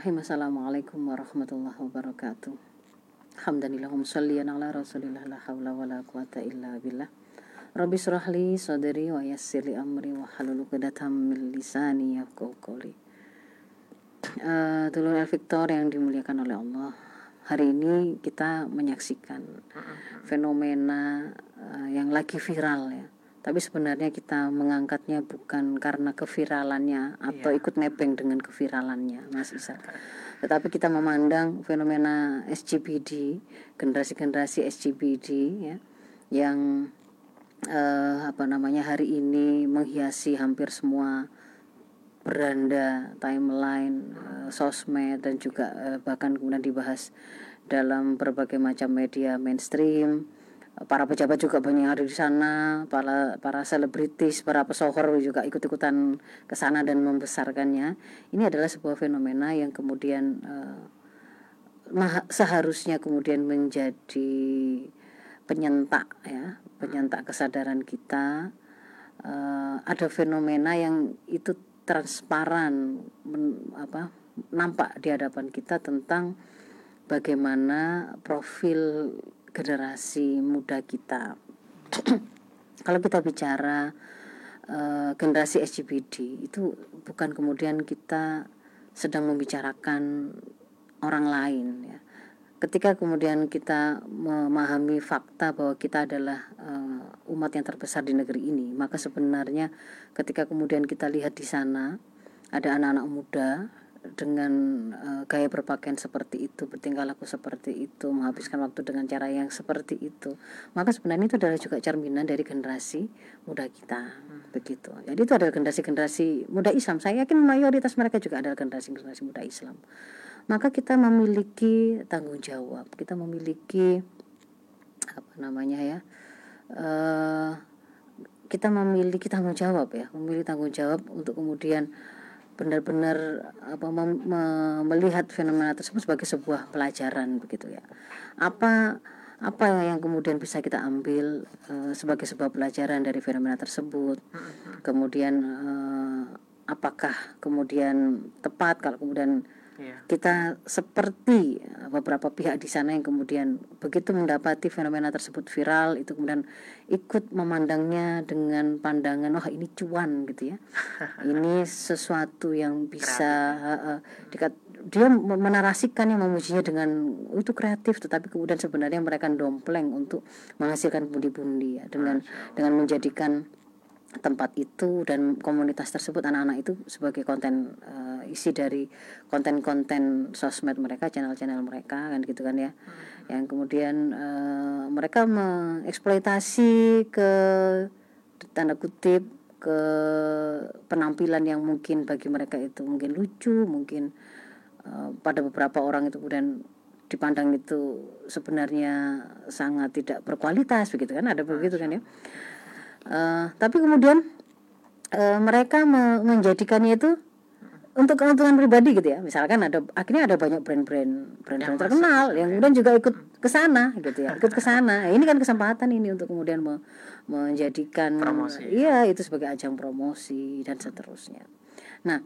Bismillahirrahmanirrahim. Assalamualaikum warahmatullahi wabarakatuh. Alhamdulillahum salliyan ala rasulillah la hawla wa la quwata illa billah. Rabbi surahli sadri wa yassirli amri wa halulu kedatam min lisani yafqahu qawli. Uh, Dulur Victor yang dimuliakan oleh Allah. Hari ini kita menyaksikan fenomena uh, yang lagi viral ya tapi sebenarnya kita mengangkatnya bukan karena keviralannya atau yeah. ikut nebeng dengan keviralannya Mas Isa tetapi kita memandang fenomena SGBD generasi-generasi SGBD ya yang eh, apa namanya hari ini menghiasi hampir semua beranda timeline eh, sosmed dan juga eh, bahkan kemudian dibahas dalam berbagai macam media mainstream para pejabat juga banyak yang ada di sana, para para selebritis, para pesohor juga ikut-ikutan ke sana dan membesarkannya. Ini adalah sebuah fenomena yang kemudian uh, seharusnya kemudian menjadi penyentak ya, penyentak kesadaran kita. Uh, ada fenomena yang itu transparan men, apa nampak di hadapan kita tentang bagaimana profil generasi muda kita. Kalau kita bicara uh, generasi SGBD itu bukan kemudian kita sedang membicarakan orang lain ya. Ketika kemudian kita memahami fakta bahwa kita adalah uh, umat yang terbesar di negeri ini, maka sebenarnya ketika kemudian kita lihat di sana ada anak-anak muda dengan uh, gaya berpakaian seperti itu, bertingkah laku seperti itu, menghabiskan waktu dengan cara yang seperti itu, maka sebenarnya itu adalah juga cerminan dari generasi muda kita, hmm. begitu. Jadi itu adalah generasi-generasi muda Islam. Saya yakin mayoritas mereka juga adalah generasi-generasi muda Islam. Maka kita memiliki tanggung jawab, kita memiliki apa namanya ya, uh, kita memiliki tanggung jawab ya, memiliki tanggung jawab untuk kemudian benar-benar apa mem, me, melihat fenomena tersebut sebagai sebuah pelajaran begitu ya. Apa apa yang kemudian bisa kita ambil uh, sebagai sebuah pelajaran dari fenomena tersebut? Kemudian uh, apakah kemudian tepat kalau kemudian Iya. Kita seperti beberapa pihak di sana yang kemudian begitu mendapati fenomena tersebut viral itu kemudian ikut memandangnya dengan pandangan oh ini cuan gitu ya. ini sesuatu yang bisa uh, uh, dia menarasikan yang memujinya dengan oh, itu kreatif tetapi kemudian sebenarnya mereka dompleng untuk menghasilkan pundi-pundi ya dengan dengan menjadikan tempat itu dan komunitas tersebut anak-anak itu sebagai konten uh, isi dari konten-konten sosmed mereka channel-channel mereka kan gitu kan ya. Hmm. yang kemudian uh, mereka mengeksploitasi ke tanda kutip ke penampilan yang mungkin bagi mereka itu mungkin lucu mungkin uh, pada beberapa orang itu kemudian dipandang itu sebenarnya sangat tidak berkualitas begitu kan? Ada begitu kan ya uh, tapi kemudian uh, mereka me menjadikannya itu untuk keuntungan pribadi gitu ya. Misalkan ada akhirnya ada banyak brand-brand brand-brand terkenal yang kemudian juga ikut ke sana gitu ya ikut ke sana. Nah, ini kan kesempatan ini untuk kemudian me menjadikan promosi. iya itu sebagai ajang promosi dan seterusnya. Nah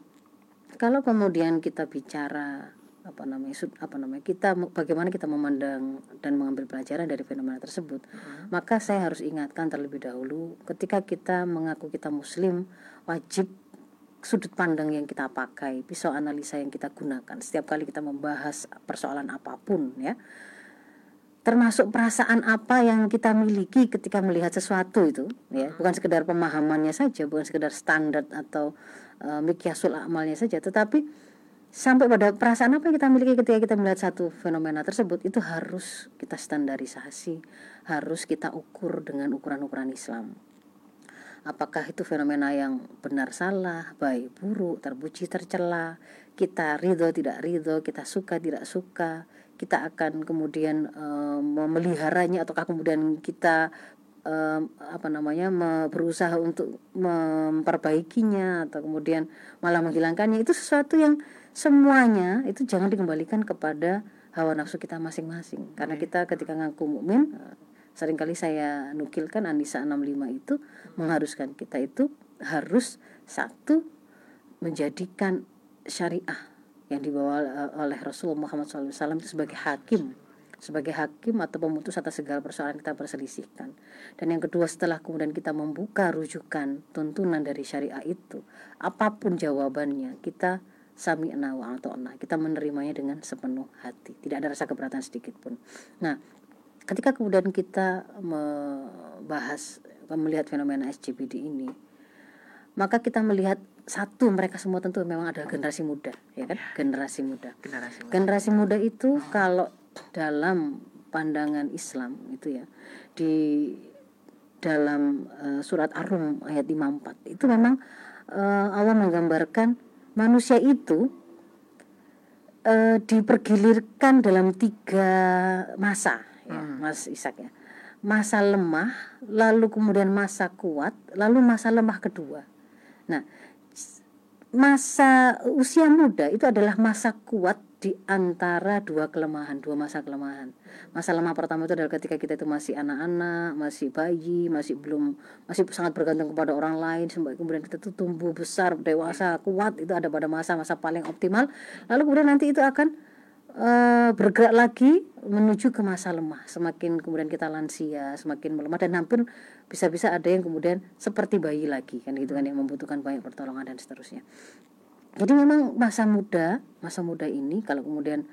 kalau kemudian kita bicara apa namanya apa namanya kita bagaimana kita memandang dan mengambil pelajaran dari fenomena tersebut. Hmm. maka saya harus ingatkan terlebih dahulu ketika kita mengaku kita muslim wajib sudut pandang yang kita pakai pisau analisa yang kita gunakan. Setiap kali kita membahas persoalan apa pun ya. Termasuk perasaan apa yang kita miliki ketika melihat sesuatu itu ya. Bukan sekedar pemahamannya saja bukan sekedar standar atau uh, mikyasul amalnya saja. Tetapi sampai pada perasaan apa yang kita miliki ketika kita melihat satu fenomena tersebut itu harus kita standarisasi, harus kita ukur dengan ukuran-ukuran Islam. Apakah itu fenomena yang benar salah, baik buruk, terpuji tercela, kita ridho tidak ridho, kita suka tidak suka, kita akan kemudian e, memeliharanya ataukah kemudian kita e, apa namanya berusaha untuk memperbaikinya atau kemudian malah menghilangkannya itu sesuatu yang semuanya itu jangan dikembalikan kepada hawa nafsu kita masing-masing. Karena kita ketika ngaku mukmin eh, sering kali saya nukilkan Anisa 65 itu mengharuskan kita itu harus satu menjadikan syariah yang dibawa uh, oleh Rasulullah Muhammad SAW itu sebagai hakim. Sebagai hakim atau pemutus atas segala persoalan kita perselisihkan. Dan yang kedua setelah kemudian kita membuka rujukan tuntunan dari syariah itu, apa pun jawabannya, kita sami wa atau kita menerimanya dengan sepenuh hati. Tidak ada rasa keberatan sedikit pun. Nah, ketika kemudian kita membahas melihat fenomena SCBD ini, maka kita melihat satu mereka semua tentu memang adalah generasi muda, ya kan? Generasi muda. Generasi muda, generasi muda itu kalau dalam pandangan Islam itu ya di dalam uh, surat Ar-Rum ayat 54 itu memang uh, Allah menggambarkan manusia itu uh, dipergilirkan dalam tiga masa ya hmm. Mas Ishak ya masa lemah lalu kemudian masa kuat lalu masa lemah kedua nah masa usia muda itu adalah masa kuat di antara dua kelemahan, dua masa kelemahan. Masa lemah pertama itu adalah ketika kita itu masih anak-anak, masih bayi, masih belum masih sangat bergantung kepada orang lain sampai kemudian kita itu tumbuh besar, dewasa, kuat itu ada pada masa-masa paling optimal. Lalu kemudian nanti itu akan uh, bergerak lagi menuju ke masa lemah. Semakin kemudian kita lansia, semakin melemah dan hampir bisa-bisa ada yang kemudian seperti bayi lagi kan gitu kan yang membutuhkan banyak pertolongan dan seterusnya jadi memang masa muda masa muda ini kalau kemudian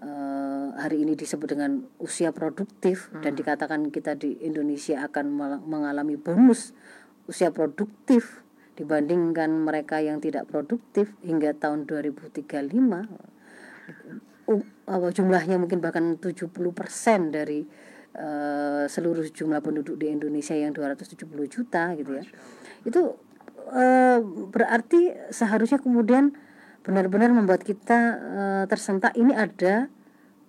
uh, hari ini disebut dengan usia produktif hmm. dan dikatakan kita di Indonesia akan mengalami bonus usia produktif dibandingkan mereka yang tidak produktif hingga tahun 2035 uh, jumlahnya mungkin bahkan 70% dari uh, seluruh jumlah penduduk di Indonesia yang 270 juta gitu ya. Itu Eh, berarti seharusnya kemudian benar-benar membuat kita e, tersentak ini ada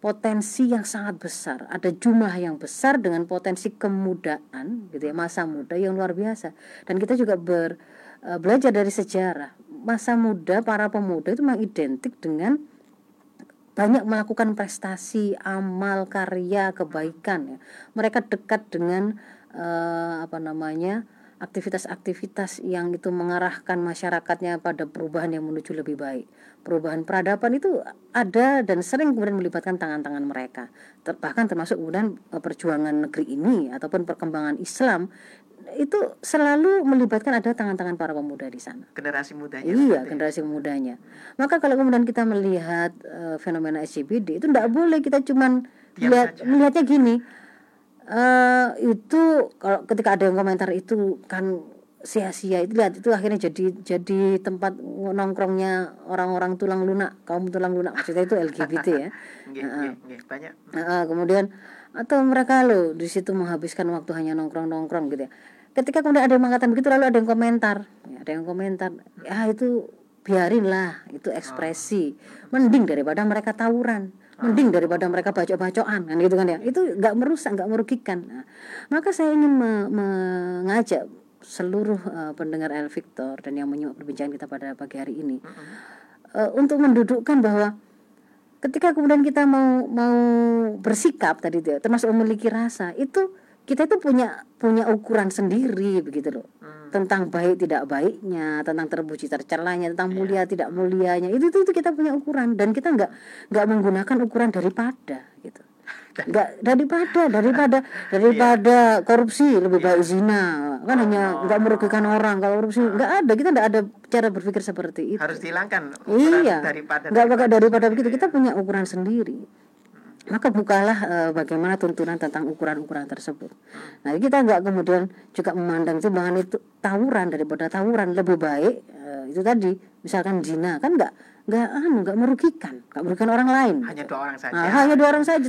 potensi yang sangat besar, ada jumlah yang besar dengan potensi kemudaan gitu ya, masa muda yang luar biasa. Dan kita juga ber, e, belajar dari sejarah. Masa muda para pemuda itu memang identik dengan banyak melakukan prestasi, amal, karya, kebaikan ya. Mereka dekat dengan e, apa namanya? Aktivitas-aktivitas yang itu mengarahkan masyarakatnya pada perubahan yang menuju lebih baik. Perubahan peradaban itu ada dan sering kemudian melibatkan tangan-tangan mereka. Ter bahkan termasuk kemudian e, perjuangan negeri ini ataupun perkembangan Islam itu selalu melibatkan ada tangan-tangan para pemuda di sana. Generasi mudanya. Iya, generasi mudanya. Maka kalau kemudian kita melihat uh, fenomena SCBD itu tidak boleh kita cuman lihat melihatnya gini uh, itu kalau ketika ada yang komentar itu kan sia-sia. Itu lihat itu akhirnya jadi jadi tempat nongkrongnya orang-orang tulang lunak kaum tulang lunak. Maksudnya itu LGBT ya. Nggih, uh, banyak. Uh, kemudian atau mereka lo di situ menghabiskan waktu hanya nongkrong nongkrong gitu ya. Ketika kemudian ada yang mengatakan begitu lalu ada yang komentar. Ya, ada yang komentar ya itu biarinlah itu ekspresi. Mending daripada mereka tawuran mending daripada mereka bacok-bacokan kan gitu kan ya. Itu nggak merusak nggak merugikan. Nah, maka saya ingin me mengajak seluruh uh, pendengar El Victor dan yang menyimak perbincangan kita pada pagi hari ini uh, untuk mendudukkan bahwa ketika kemudian kita mau mau bersikap tadi itu termasuk memiliki rasa itu kita itu punya punya ukuran sendiri begitu loh. Hmm. Tentang baik tidak baiknya tentang terpuji tercelanya tentang yeah. mulia tidak mulianya. Itu, itu itu kita punya ukuran dan kita nggak nggak menggunakan ukuran daripada gitu. Nggak daripada daripada daripada yeah. korupsi lebih yeah. baik zina. Kan oh. hanya nggak merugikan orang kalau korupsi. Nggak ada kita nggak ada cara berpikir seperti itu. Harus dihilangkan iya. daripada nggak pakai daripada begitu. kita punya ukuran sendiri maka bukalah e, bagaimana tuntunan tentang ukuran-ukuran tersebut. Nah kita nggak kemudian juga memandang timbangan itu tawuran daripada tawuran lebih baik e, itu tadi misalkan zina kan nggak nggak anu nggak merugikan nggak merugikan orang lain. Hanya dua orang saja. Nah, hanya dua orang saja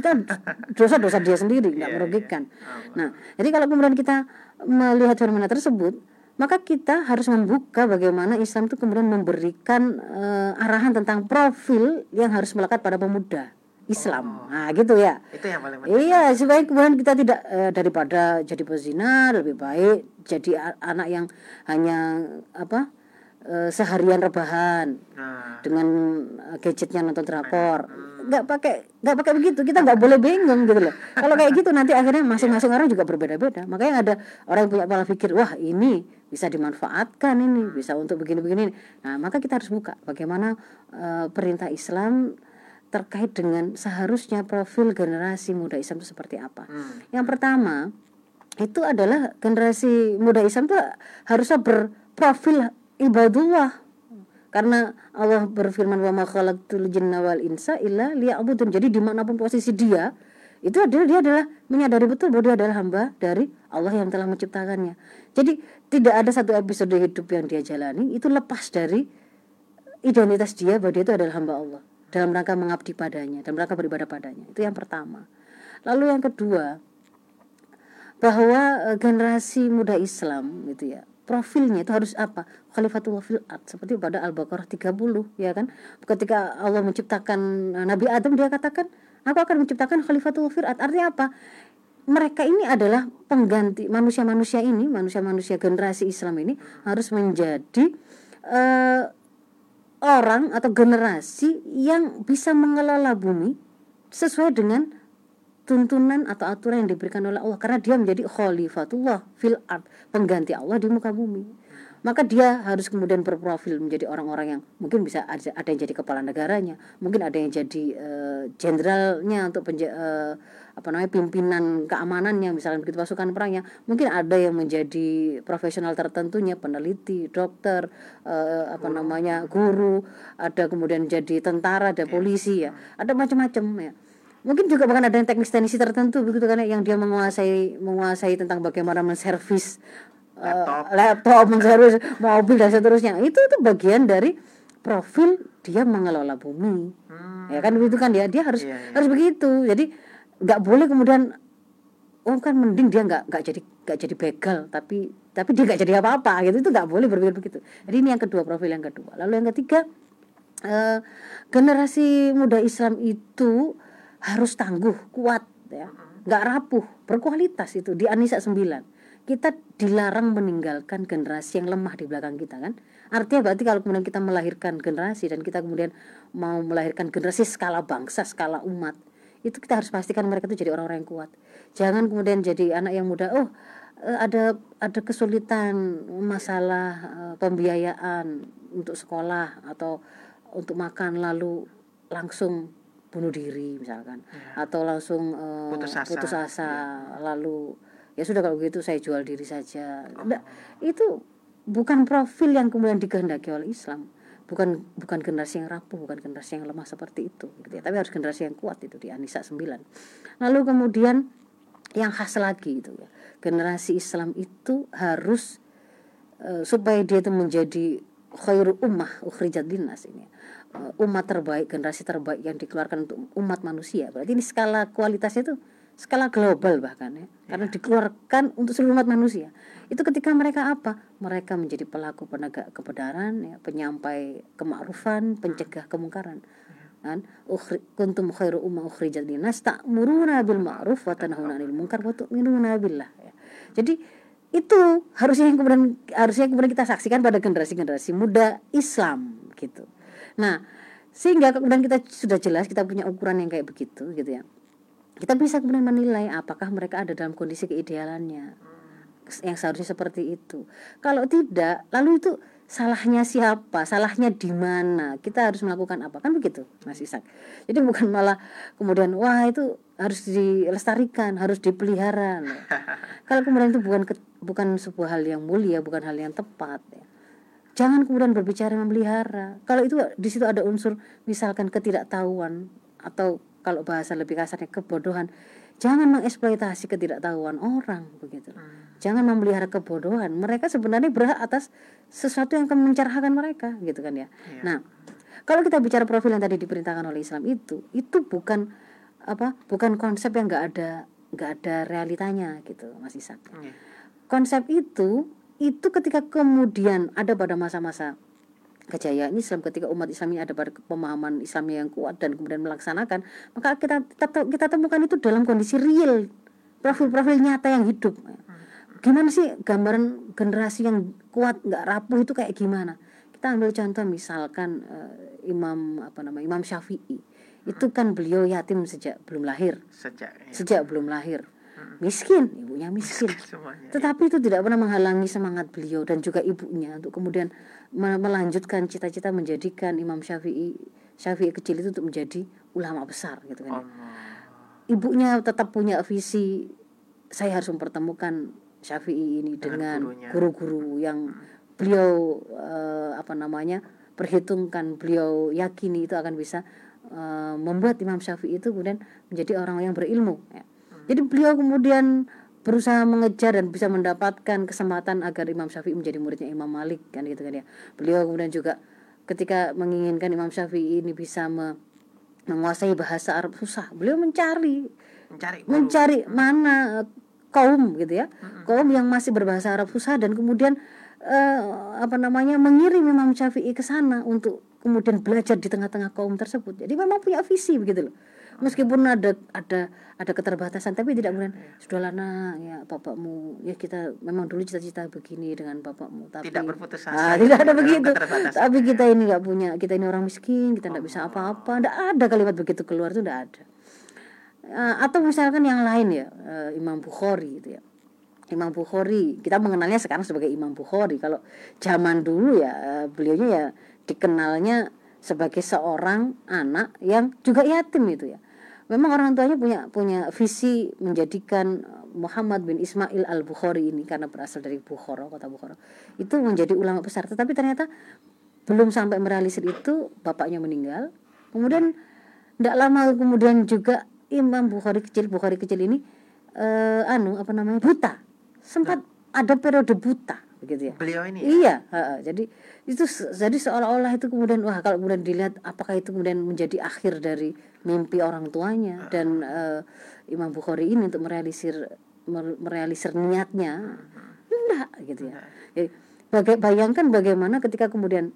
dosa-dosa dia sendiri nggak yeah, merugikan. Yeah. Oh, nah jadi kalau kemudian kita melihat fenomena tersebut maka kita harus membuka bagaimana Islam itu kemudian memberikan e, arahan tentang profil yang harus melekat pada pemuda Islam. Oh. Nah, gitu ya. Itu yang paling penting. Iya, supaya kemudian kita tidak eh, daripada jadi pezina lebih baik jadi anak yang hanya apa? Eh, seharian rebahan nah. dengan eh, gadgetnya nonton drakor. Hmm. nggak pakai nggak pakai begitu kita nggak boleh bingung gitu loh kalau kayak gitu nanti akhirnya masing-masing orang juga berbeda-beda makanya ada orang yang punya pola pikir wah ini bisa dimanfaatkan ini bisa untuk begini-begini nah maka kita harus buka bagaimana uh, perintah Islam terkait dengan seharusnya profil generasi muda Islam itu seperti apa. Hmm. yang pertama itu adalah generasi muda Islam itu harusnya berprofil ibadullah. Karena Allah berfirman wa ma khalaqtul jinna wal insa illa liya'budun. Jadi di mana pun posisi dia itu adalah dia adalah menyadari betul bahwa dia adalah hamba dari Allah yang telah menciptakannya. Jadi tidak ada satu episode hidup yang dia jalani itu lepas dari identitas dia bahwa dia itu adalah hamba Allah dalam rangka mengabdi padanya dalam rangka beribadah padanya. Itu yang pertama. Lalu yang kedua bahwa eh, generasi muda Islam gitu ya profilnya itu harus apa? Khalifatullah fil seperti pada Al-Baqarah 30 ya kan? Ketika Allah menciptakan eh, Nabi Adam dia katakan aku akan menciptakan khalifatullah fil artinya apa? Mereka ini adalah pengganti manusia-manusia ini manusia-manusia generasi Islam ini harus menjadi eh, orang atau generasi yang bisa mengelola bumi sesuai dengan tuntunan atau aturan yang diberikan oleh Allah. Karena dia menjadi khalifatullah fil ard pengganti Allah di muka bumi. Maka dia harus kemudian berprofil menjadi orang-orang yang mungkin bisa ada, yang jadi kepala negaranya mungkin ada yang jadi eh, jenderalnya untuk penja, eh, apa namanya pimpinan keamanannya misalnya begitu pasukan perangnya mungkin ada yang menjadi profesional tertentunya peneliti dokter eh, apa namanya guru ada kemudian jadi tentara ada polisi ya. Ada macam-macam ya. Mungkin juga bahkan ada yang teknis-teknisi tertentu begitu kan ya, yang dia menguasai menguasai tentang bagaimana menservis eh, Laptop. laptop menservis mobil dan seterusnya. Itu itu bagian dari profil dia mengelola bumi. Hmm. ya kan begitu kan ya. Dia harus Iya, iya. harus begitu. Jadi nggak boleh kemudian oh kan mending dia nggak nggak jadi nggak jadi begal tapi tapi dia nggak jadi apa-apa gitu. Itu nggak boleh berpikir begitu. Jadi ini yang kedua profil yang kedua. Lalu yang ketiga eh, generasi muda Islam itu harus tangguh kuat ya. Nggak rapuh berkualitas itu di Anisa 9 kita dilarang meninggalkan generasi yang lemah di belakang kita kan. Artinya berarti kalau kemudian kita melahirkan generasi dan kita kemudian mau melahirkan generasi skala bangsa skala umat itu kita harus pastikan mereka itu jadi orang-orang yang kuat. Jangan kemudian jadi anak yang muda oh eh, ada ada kesulitan masalah eh, pembiayaan untuk sekolah atau untuk makan lalu langsung bunuh diri misalkan. Atau langsung eh, Putus asa. putus asa. Lalu ya sudah kalau gitu saya jual diri saja. Nggak, itu bukan profil yang kemudian dikehendaki oleh Islam bukan bukan generasi yang rapuh bukan generasi yang lemah seperti itu gitu ya. tapi harus generasi yang kuat itu di Anisa 9 lalu kemudian yang khas lagi itu ya. Generasi Islam itu harus eh, supaya dia itu menjadi khairu ummah ukhrijat linnas ini Eh, umat terbaik generasi terbaik yang dikeluarkan untuk umat manusia. Berarti ini skala kualitasnya itu skala global bahkan ya. Karena dikeluarkan untuk seluruh umat manusia itu ketika mereka apa mereka menjadi pelaku penegak kebenaran ya penyampai kemakrufan pencegah kemungkaran kan kuntum khairu umma ukhrijat linnas ta'muruna bil ma'ruf wa tanhauna 'anil munkar wa tu'minuna billah ya. Jadi itu harusnya yang kemudian harusnya kemudian kita saksikan pada generasi-generasi muda Islam gitu. Nah, sehingga kemudian kita sudah jelas kita punya ukuran yang kayak begitu gitu ya. Kita bisa kemudian menilai apakah mereka ada dalam kondisi keidealannya yang seharusnya seperti itu. Kalau tidak, lalu itu salahnya siapa? Salahnya di mana? Kita harus melakukan apa? Kan begitu, Mas Isak. Jadi bukan malah kemudian wah itu harus dilestarikan, harus dipelihara. loh. Kalau kemudian itu bukan bukan sebuah hal yang mulia, bukan hal yang tepat ya. Jangan kemudian berbicara memelihara. Kalau itu di situ ada unsur misalkan ketidaktahuan atau kalau bahasa lebih kasarnya kebodohan, jangan mengeksploitasi ketidaktahuan orang begitu. Jangan memelihara kebodohan. Mereka sebenarnya berhak atas sesuatu yang akan mencerahkan mereka gitu kan ya. Iya. Nah, kalau kita bicara profil yang tadi diperintahkan oleh Islam itu, itu bukan apa? Bukan konsep yang nggak ada nggak ada realitanya gitu, Mas Isak Iya. konsep itu itu ketika kemudian ada pada masa-masa kejayaan Islam ketika umat Islam ini ada pada pemahaman Islam yang kuat dan kemudian melaksanakan maka kita kita, kita temukan itu dalam kondisi real profil-profil nyata yang hidup. Gimana sih gambaran generasi yang kuat nggak rapuh itu kayak gimana? Kita ambil contoh misalkan eh, Imam apa namanya Imam Syafi'i. Itu kan beliau yatim sejak belum lahir. Sejak ya. sejak belum lahir. Miskin ibunya miskin. Semuanya tetapi itu tidak pernah menghalangi semangat beliau dan juga ibunya untuk kemudian melanjutkan cita-cita menjadikan Imam Syafi'i Syafi'i kecil itu untuk menjadi ulama besar gitu kan Allah. Ibunya tetap punya visi saya harus mempertemukan Syafi'i ini Dengan guru-guru yang beliau eh, apa namanya perhitungkan beliau yakini itu akan bisa eh, membuat Imam Syafi'i itu kemudian menjadi orang yang berilmu ya. jadi beliau kemudian berusaha mengejar dan bisa mendapatkan kesempatan agar Imam Syafi'i menjadi muridnya Imam Malik kan gitu kan ya. Beliau kemudian juga ketika menginginkan Imam Syafi'i ini bisa me- menguasai bahasa Arab susah. Beliau mencari. Mencari guru. mencari mana kaum gitu ya. Kaum yang masih berbahasa Arab susah dan kemudian eh, apa namanya mengirim Imam Syafi'i ke sana untuk kemudian belajar di tengah-tengah kaum tersebut. Jadi memang punya visi begitu loh meskipun ada ada ada keterbatasan tapi tidak kemudian sudahlah nak ya bapakmu ya kita memang dulu cita-cita begini dengan bapakmu tapi Tidak berputus asa Ah, tidak ada begitu. tapi kita ini nggak punya kita ini orang miskin kita nggak bisa apa-apa tidak ada kalimat begitu keluar itu tidak ada. Eh, atau misalkan yang lain ya eh, Imam Bukhari itu ya. Imam Bukhari kita mengenalnya sekarang sebagai Imam Bukhari. Kalau zaman dulu ya eh, beliaunya ya dikenalnya sebagai seorang anak yang juga yatim itu ya memang orang tuanya punya punya visi menjadikan eh, Muhammad bin Ismail al Bukhari ini karena berasal dari Bukhara kota Bukhara itu menjadi ulama besar. Tetapi ternyata belum sampai merealisir itu bapaknya meninggal. Kemudian tidak lama kemudian juga Imam Bukhari kecil Bukhari kecil ini eh, anu apa namanya buta. Sempat ada periode buta begitu ya? Beliau ini ya? Iya, heeh. jadi itu jadi seolah-olah itu kemudian wah kalau kemudian dilihat apakah itu kemudian menjadi akhir dari mimpi orang tuanya? Dan eh, Imam Bukhari ini untuk merealisir mer- merealisir niatnya. Enggak gitu ya. Jadi baga- bayangkan bagaimana ketika kemudian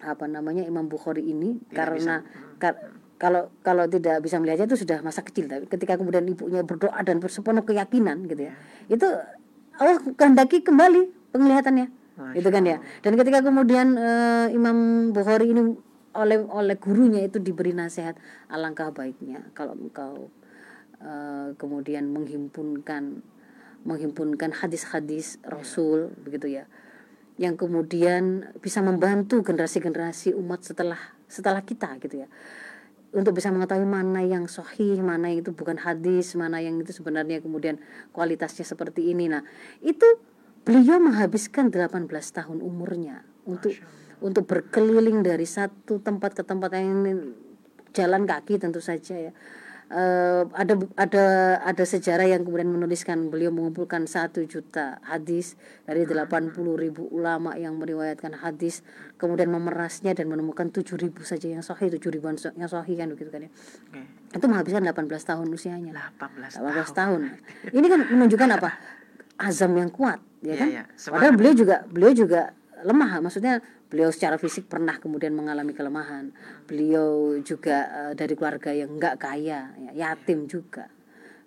apa namanya Imam Bukhari ini karena kar- kalau kalau tidak bisa melihatnya itu sudah masa kecil. Tapi ketika kemudian ibunya berdoa dan bersepenuh keyakinan gitu ya. Itu Allah kehendaki kembali penglihatannya. Masya itu kan ya. Dan ketika kemudian eh, Imam Bukhari ini oleh oleh gurunya itu diberi nasihat alangkah baiknya kalau engkau eh, kemudian menghimpunkan menghimpunkan hadis-hadis Rasul begitu ya. Yang kemudian bisa membantu generasi-generasi umat setelah setelah kita gitu ya untuk bisa mengetahui mana yang sahih, mana yang itu bukan hadis, mana yang itu sebenarnya kemudian kualitasnya seperti ini. Nah, itu beliau menghabiskan 18 tahun umurnya untuk untuk berkeliling dari satu tempat ke tempat yang jalan kaki tentu saja ya. Eh, ada ada ada sejarah yang kemudian menuliskan beliau mengumpulkan satu juta hadis dari 80 ribu ulama yang meriwayatkan hadis kemudian memerasnya dan menemukan 7 ribu saja yang sahih 7 ribuan yang sahih kan begitu kan ya. Oke. itu menghabiskan 18 tahun usianya. 18 18 tahun. tahun. Ini kan menunjukkan apa? Azam yang kuat ya Iya, kan? iya. padahal beliau juga beliau juga lemah maksudnya beliau secara fisik pernah kemudian mengalami kelemahan. Beliau juga eh, dari keluarga yang enggak kaya ya, yatim juga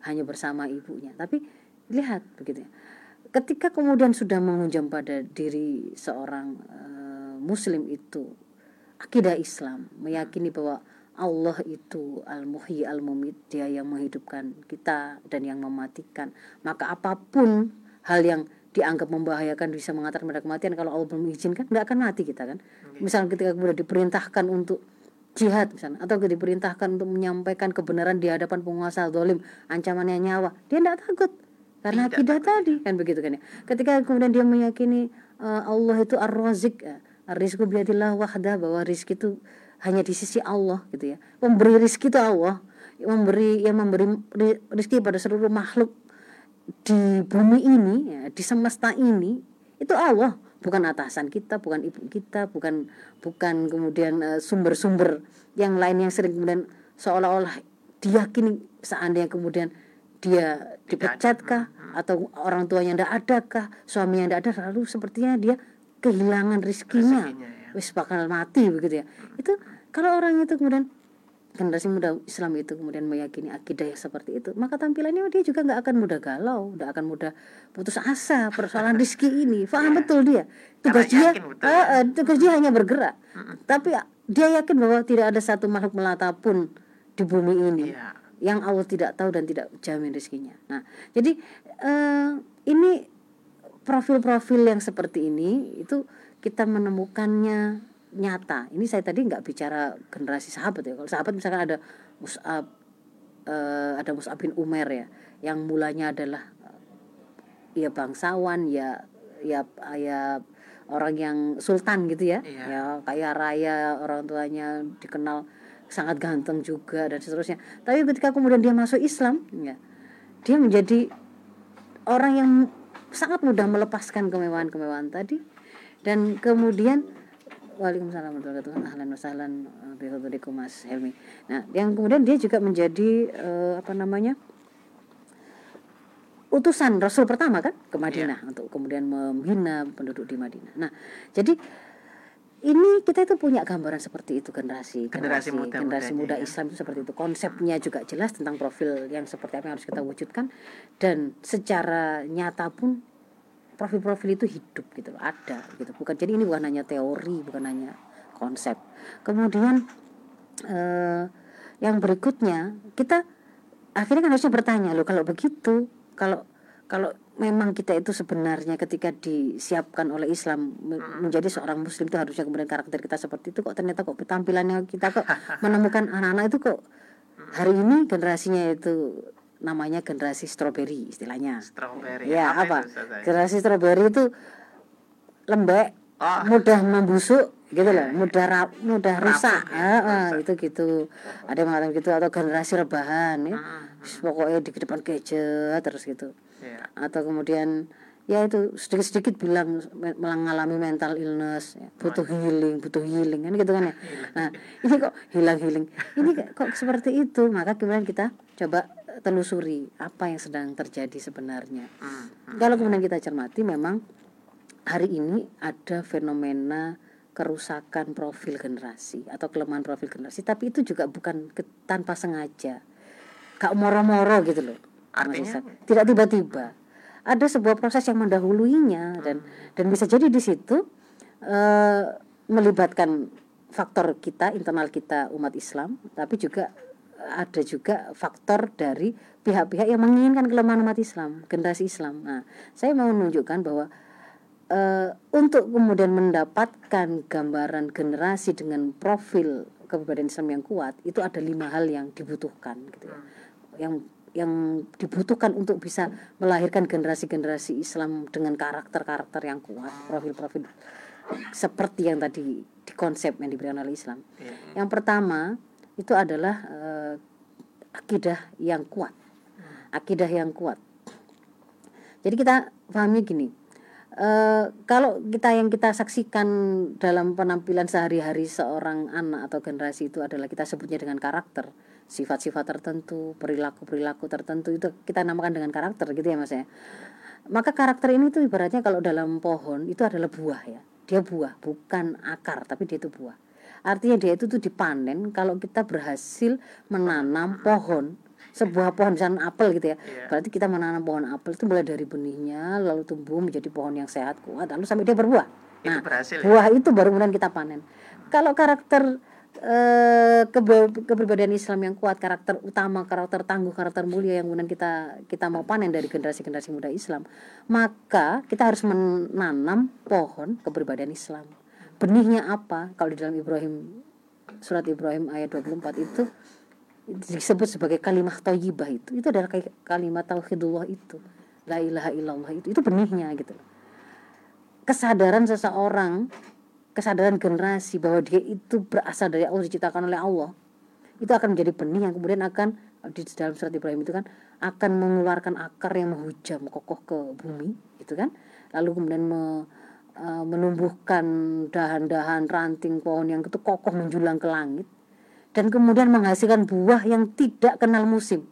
hanya bersama ibunya. Tapi lihat begitu ya. Ketika kemudian sudah mengunjam pada diri seorang eh, muslim itu akidah Islam meyakini bahwa Allah itu al-muhyi al-mumit dia yang menghidupkan kita dan yang mematikan maka apa pun hal yang dianggap membahayakan bisa mengantar pada kematian kalau Allah belum mengizinkan nggak akan mati kita kan? Misalnya ketika kemudian diperintahkan untuk jihad misalnya atau diperintahkan untuk menyampaikan kebenaran di hadapan penguasa zalim ancamannya nyawa dia tidak takut. Karena Tidak akidah tadi kan begitu kan ya? Ketika kemudian dia meyakini eh, Allah itu ar-razik ya rizku biadillah wahdah bahwa rizki itu hanya di sisi Allah gitu ya. Memberi rizki itu Allah memberi yang memberi ri- rizki pada seluruh makhluk di bumi ini ya, di semesta ini itu Allah bukan atasan kita bukan ibu kita bukan bukan kemudian eh, sumber-sumber yang lain yang sering kemudian seolah-olah diyakini seandainya kemudian dia dipecatkah atau orang tuanya tidak ada kah suami yang tidak ada lalu sepertinya dia kehilangan rizkinya Rezekinya, ya. wis bakal mati begitu ya. Itu kalau orang itu kemudian generasi muda Islam itu kemudian meyakini akidah yang seperti itu maka tampilannya dia juga nggak akan mudah galau nggak akan mudah putus asa persoalan rizki ini. Paham betul dia? Tugas Karena dia betul, eh, eh, tugas dia hanya bergerak. Tapi dia yakin bahwa tidak ada satu makhluk melata pun di bumi ini Iya. yang Allah tidak tahu dan tidak jamin rezekinya. Nah, jadi eh, ini profil-profil yang seperti ini itu kita menemukannya nyata. Ini saya tadi nggak bicara generasi sahabat ya. Kalau sahabat misalkan ada Mus'ab eh, ada Mus'ab bin Umar ya, yang mulanya adalah ya bangsawan ya ya ya orang yang sultan gitu ya, Iya. ya kaya raya orang tuanya dikenal sangat ganteng juga dan seterusnya. Tapi ketika kemudian dia masuk Islam, ya dia menjadi orang yang sangat mudah melepaskan kemewahan-kemewahan tadi dan kemudian Waalaikumsalam warahmatullahi wabarakatuh. Ahlan wa sahlan bihudurikum Mas Helmi. Nah, yang kemudian dia juga menjadi eh, apa namanya? utusan Rasul pertama kan ke Madinah untuk kemudian membina penduduk di Madinah. Nah, jadi ini kita itu punya gambaran seperti itu generasi Generasi muda-mudanya, generasi muda ya. Islam itu seperti itu konsepnya juga jelas tentang profil yang seperti apa yang harus kita wujudkan dan secara nyata pun profil-profil itu hidup gitu loh ada gitu. Bukan jadi ini bukan hanya teori bukan hanya konsep. Kemudian eh, yang berikutnya kita akhirnya kan harusnya bertanya loh kalau begitu kalau kalau memang kita itu sebenarnya ketika disiapkan oleh Islam me- menjadi seorang muslim itu harusnya kemudian karakter kita seperti itu kok ternyata kok tampilannya kita kok menemukan anak-anak itu kok hari ini generasinya itu namanya generasi stroberi istilahnya. Strawberry. ya Apa apa? itu, generasi stroberi itu lembek Oh. mudah membusuk gitu loh. Mudah ra- mudah rusak. ya, Ah, ah, itu gitu. Ada yang mengatakan gitu atau generasi rebahan ya. Pokoknya di depan gadget terus gitu. Iya. atau kemudian ya itu sedikit-sedikit bilang me- mengalami mental illness ya, butuh healing butuh healing kan gitu kan ya. Nah ini kok hilang healing ini kok seperti itu? Maka kemudian kita coba telusuri apa yang sedang terjadi sebenarnya. Hmm. kalau kemudian kita cermati memang hari ini ada fenomena kerusakan profil generasi atau kelemahan profil generasi. Tapi itu juga bukan ke- tanpa sengaja. Gak moro-moro gitu loh Artinya? Tidak tiba-tiba. Ada sebuah proses yang mendahuluinya dan dan bisa jadi di situ eh, melibatkan faktor kita internal kita umat Islam tapi juga ada juga faktor dari pihak-pihak yang menginginkan kelemahan umat Islam generasi Islam. Nah saya mau menunjukkan bahwa eh, untuk kemudian mendapatkan gambaran generasi dengan profil kepribadian Islam yang kuat itu ada lima hal yang dibutuhkan gitu ya. Yang yang dibutuhkan untuk bisa melahirkan generasi-generasi Islam dengan karakter-karakter yang kuat profil-profil seperti yang tadi di konsep yang diberikan oleh Islam. Iya. yang pertama itu adalah eh, akidah yang kuat. Akidah yang kuat. Jadi kita pahami gini eh, kalau kita yang kita saksikan dalam penampilan sehari-hari seorang anak atau generasi itu adalah kita sebutnya dengan karakter. Sifat-sifat tertentu perilaku-perilaku tertentu itu kita namakan dengan karakter gitu ya mas ya. Maka karakter ini tuh ibaratnya kalau dalam pohon itu adalah buah ya. Dia buah bukan akar tapi dia itu buah artinya dia itu tuh dipanen kalau kita berhasil menanam pohon sebuah pohon misalnya apel gitu ya Iya. berarti kita menanam pohon apel itu mulai dari benihnya lalu tumbuh menjadi pohon yang sehat kuat lalu sampai dia berbuah Itu nah berhasil ya? buah itu baru kemudian kita panen kalau karakter eh, kepribadian Islam yang kuat karakter utama karakter tangguh karakter mulia yang kemudian kita kita mau panen dari generasi-generasi muda Islam maka kita harus menanam pohon kepribadian Islam benihnya apa? Kalau di dalam Ibrahim surat Ibrahim ayat 24 itu disebut sebagai kalimat thayyibah itu. Itu adalah kalimat tauhidullah itu. La ilaha illallah itu. Itu benihnya gitu. Kesadaran seseorang kesadaran generasi bahwa dia itu berasal dari Allah diciptakan oleh Allah itu akan menjadi benih yang kemudian akan di dalam surat Ibrahim itu kan akan mengeluarkan akar yang menghujam kokoh ke bumi itu kan? Lalu kemudian me- eh, menumbuhkan dahan-dahan ranting pohon yang itu kokoh menjulang ke langit dan kemudian menghasilkan buah yang tidak kenal musim.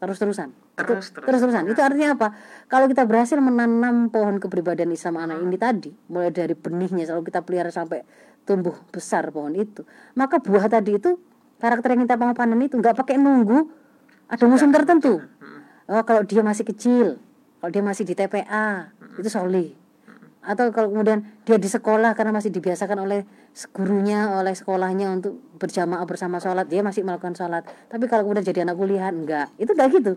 Terus-terusan. Terus, terus. terus-terusan. Itu artinya apa? Kalau kita berhasil menanam pohon kepribadian Islam anak ini tadi mulai dari benihnya selalu kita pelihara sampai tumbuh besar pohon itu maka buah tadi itu karakter yang kita mau panen itu nggak pakai nunggu ada musim tertentu. Oh kalau dia masih kecil kalau dia masih di TPA itu solih atau kalau kemudian dia di sekolah karena masih dibiasakan oleh gurunya oleh sekolahnya untuk berjamaah bersama sholat dia masih melakukan sholat. Tapi kalau kemudian jadi anak kuliah enggak. Itu enggak gitu.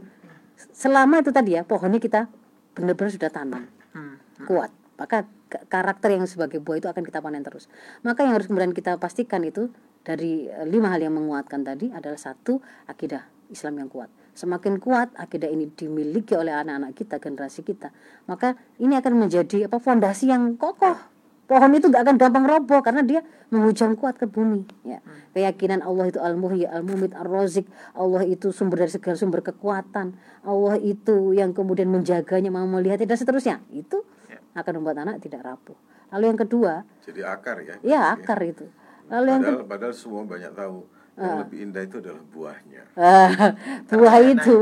Selama itu tadi ya pohonnya kita benar-benar sudah tanam. Hmm. kuat. Maka karakter yang sebagai buah itu akan kita panen terus. Maka yang harus kemudian kita pastikan itu dari eh, lima hal yang menguatkan tadi adalah satu akidah Islam yang kuat. Semakin kuat akidah ini dimiliki oleh anak-anak kita generasi kita maka ini akan menjadi apa fondasi yang kokoh. Pohon itu gak akan gampang roboh karena dia menghujam kuat ke bumi ya. Keyakinan Allah itu al muhyi al mumit ar rozik Allah itu sumber dari segala sumber kekuatan. Allah itu yang kemudian menjaganya mau melihat dan seterusnya. Itu Ya. akan membuat anak tidak rapuh. Lalu yang kedua Jadi akar ya. ya akar itu. Lalu yang Padahal, padahal semua banyak tahu yang lebih indah itu adalah buahnya. Ah, buah Nah, itu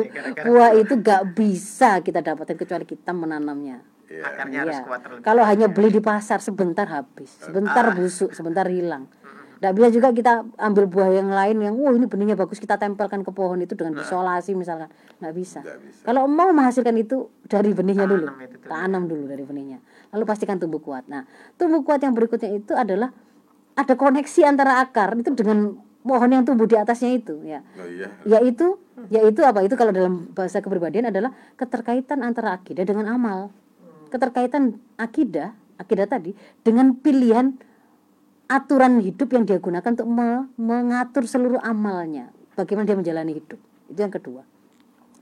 buah itu gak bisa kita dapatkan kecuali kita menanamnya Ya. Akarnya harus Iya. kuat terlebih. Kalau hanya beli di pasar sebentar habis, sebentar busuk, sebentar hilang. Tidak bisa juga kita ambil buah yang lain yang, wah ini benihnya bagus kita tempelkan ke pohon itu dengan isolasi misalkan, nggak bisa. Nggak bisa. Kalau mau menghasilkan itu dari benihnya dulu, Tanam itu dulu. tanam dulu dari benihnya, lalu pastikan tumbuh kuat. Nah, tumbuh kuat yang berikutnya itu adalah ada koneksi antara akar itu dengan pohon yang tumbuh di atasnya itu, ya. Oh iya. yaitu yaitu apa? Itu kalau dalam bahasa kepribadian adalah keterkaitan antara akidah dengan amal. Keterkaitan akidah akidah tadi dengan pilihan aturan hidup yang dia gunakan untuk me- mengatur seluruh amalnya. Bagaimana dia menjalani hidup. Itu yang kedua.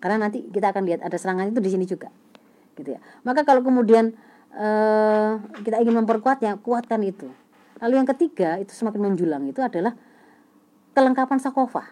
Karena nanti kita akan lihat ada serangan itu di sini juga. Gitu ya. Maka kalau kemudian eh, kita ingin memperkuatnya kuatkan itu. Lalu yang ketiga itu semakin menjulang itu adalah kelengkapan sakofah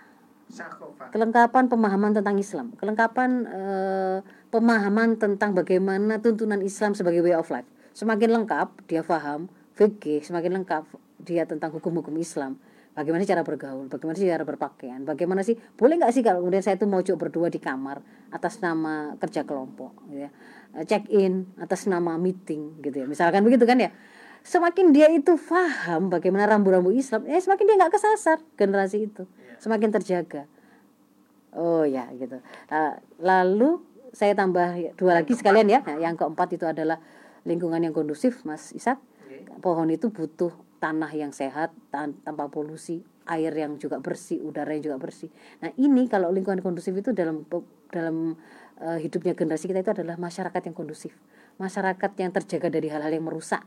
Sakofa. kelengkapan pemahaman tentang Islam, kelengkapan eh, pemahaman tentang bagaimana tuntunan Islam sebagai way of life. Semakin lengkap dia paham fikih, semakin lengkap dia tentang hukum-hukum Islam. Bagaimana cara bergaul, bagaimana sih cara berpakaian, bagaimana sih boleh nggak sih kalau kemudian saya itu mojok berdua di kamar atas nama kerja kelompok, gitu ya, Eh, check in atas nama meeting, gitu ya, misalkan begitu kan ya. Semakin dia itu paham bagaimana rambu-rambu Islam, eh semakin dia nggak kesasar generasi itu, semakin terjaga. Oh ya gitu. Nah, lalu saya tambah dua lagi sekalian ya. Nah, yang keempat itu adalah lingkungan yang kondusif, Mas Ishak. Pohon itu butuh tanah yang sehat tan- tanpa polusi, air yang juga bersih, udara yang juga bersih. Nah ini kalau lingkungan kondusif itu dalam dalam eh, hidupnya generasi kita itu adalah masyarakat yang kondusif, masyarakat yang terjaga dari hal-hal yang merusak.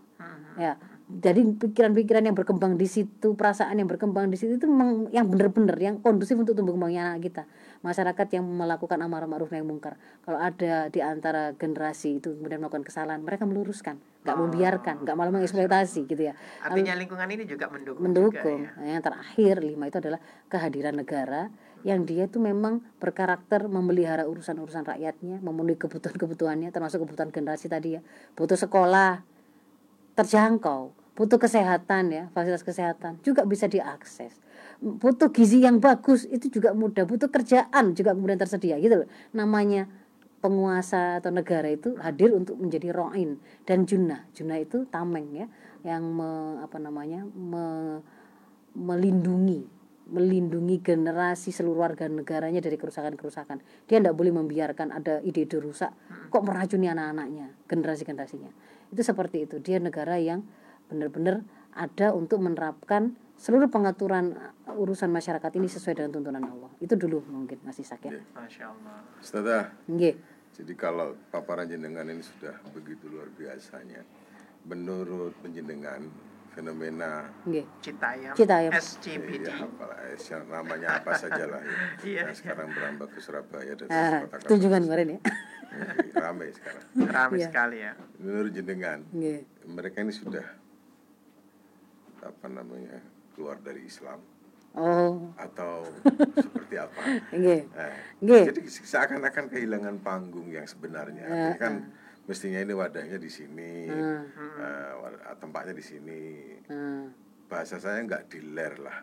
Ya, jadi pikiran-pikiran yang berkembang di situ, perasaan yang berkembang di situ itu memang yang benar-benar yang kondusif untuk tumbuh kembangnya anak kita. Masyarakat yang melakukan amar ma'ruf nahi mungkar. Kalau ada di antara generasi itu kemudian melakukan kesalahan, mereka meluruskan, nggak membiarkan, nggak malah mengeksploitasi gitu ya. Artinya lingkungan ini juga mendukung. Mendukung. Juga, ya. Yang terakhir lima itu adalah kehadiran negara yang dia itu memang berkarakter memelihara urusan-urusan rakyatnya, memenuhi kebutuhan-kebutuhannya, termasuk kebutuhan generasi tadi ya, butuh sekolah, terjangkau, butuh kesehatan ya, fasilitas kesehatan juga bisa diakses. Butuh gizi yang bagus itu juga mudah, butuh kerjaan juga kemudian tersedia gitu loh. Namanya penguasa atau negara itu hadir untuk menjadi roin dan junah. Junah itu tameng ya yang me, apa namanya? me- melindungi melindungi generasi seluruh warga negaranya dari kerusakan-kerusakan. Dia tidak boleh membiarkan ada ide-ide rusak kok meracuni anak-anaknya, generasi-generasinya. Itu seperti itu. Dia negara yang benar-benar ada untuk menerapkan seluruh pengaturan uh, urusan masyarakat ini sesuai dengan tuntunan Allah. Itu dulu mungkin masih sakit. Masya Allah. Ustazah, Nggih. jadi kalau paparan jenengan ini sudah begitu luar biasanya. Menurut penjenengan fenomena Nggih. Citayam. Citayam. SCBD. ya, apalah siapa- namanya apa saja lah ya. Iya, Yang sekarang berambah ke Surabaya dan kota-kota tunjungan kemarin ya. ramai sekarang. Ramai Iya. sekali ya. Menurut jenengan, Nggih. mereka ini sudah apa namanya keluar dari Islam Oh, atau seperti apa? nggih. Eh, Nggih. jadi seakan-akan kehilangan panggung yang sebenarnya. Artinya kan mestinya ini wadahnya di sini, eh, wa- tempatnya di sini. Hmm, Bahasa saya nggak diler lah.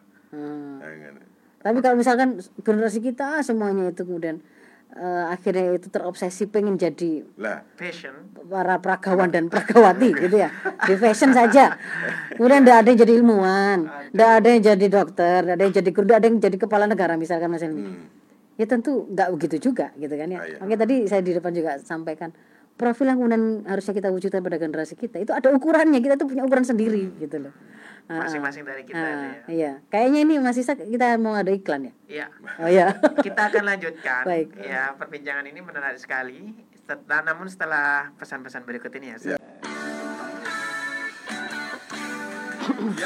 Eh, kan. Tapi kalau misalkan generasi kita semuanya itu kemudian eh, akhirnya itu terobsesi pengen jadi Lah, Passion. para peragawan dan peragawati gitu ya. Di fashion saja. Kemudian tidak ada yang jadi ilmuwan tidak ada yang jadi dokter tidak ada yang jadi guru tidak ada yang jadi kepala negara misalkan mas Helmi. Hmm, ya tentu nggak begitu juga gitu kan ya. Ah, iya. makanya tadi saya di depan juga sampaikan profil yang kemudian harusnya kita wujudkan pada generasi kita itu ada ukurannya. Kita tuh punya ukuran sendiri gitu loh. Masing-masing dari kita Ah, ya. iya kayaknya ini masih kita mau ada iklan ya Iya. oh ya Kita akan lanjutkan. Baik. Ya, perbincangan ini menarik sekali. Setelah, namun setelah pesan-pesan berikut ini ya. Ustaz. Oke.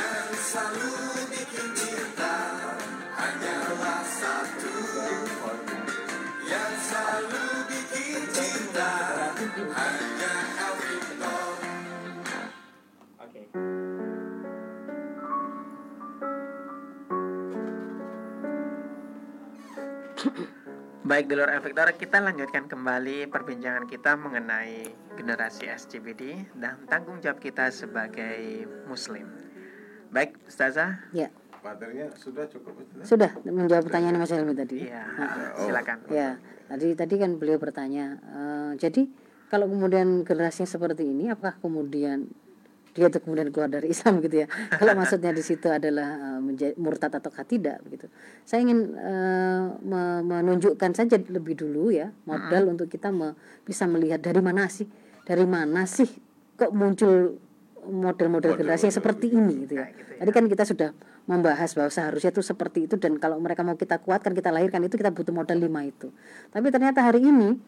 Baik, Delor Efektor, kita lanjutkan kembali perbincangan kita mengenai generasi SCBD dan tanggung jawab kita sebagai Muslim. Baik, Ustazah. ya Materinya sudah cukup. Ustaz? sudah menjawab pertanyaan Mas Helmi tadi Iya, Oh. silakan. Ya, tadi tadi kan beliau bertanya, eh, jadi kalau kemudian generasinya seperti ini, apakah kemudian dia tuh kemudian keluar dari Islam gitu ya? kalau maksudnya di situ adalah eh, menja- murtad atau tidak begitu. Saya ingin me- menunjukkan saja lebih dulu ya modal untuk kita me- bisa melihat dari mana sih, dari mana sih kok muncul model-model generasi yang seperti ini gitu ya. Gitu ya. Tadi kan kita sudah membahas bahwa seharusnya itu seperti itu dan kalau mereka mau kita kuatkan, kita lahirkan itu kita butuh modal lima itu. Tapi ternyata hari ini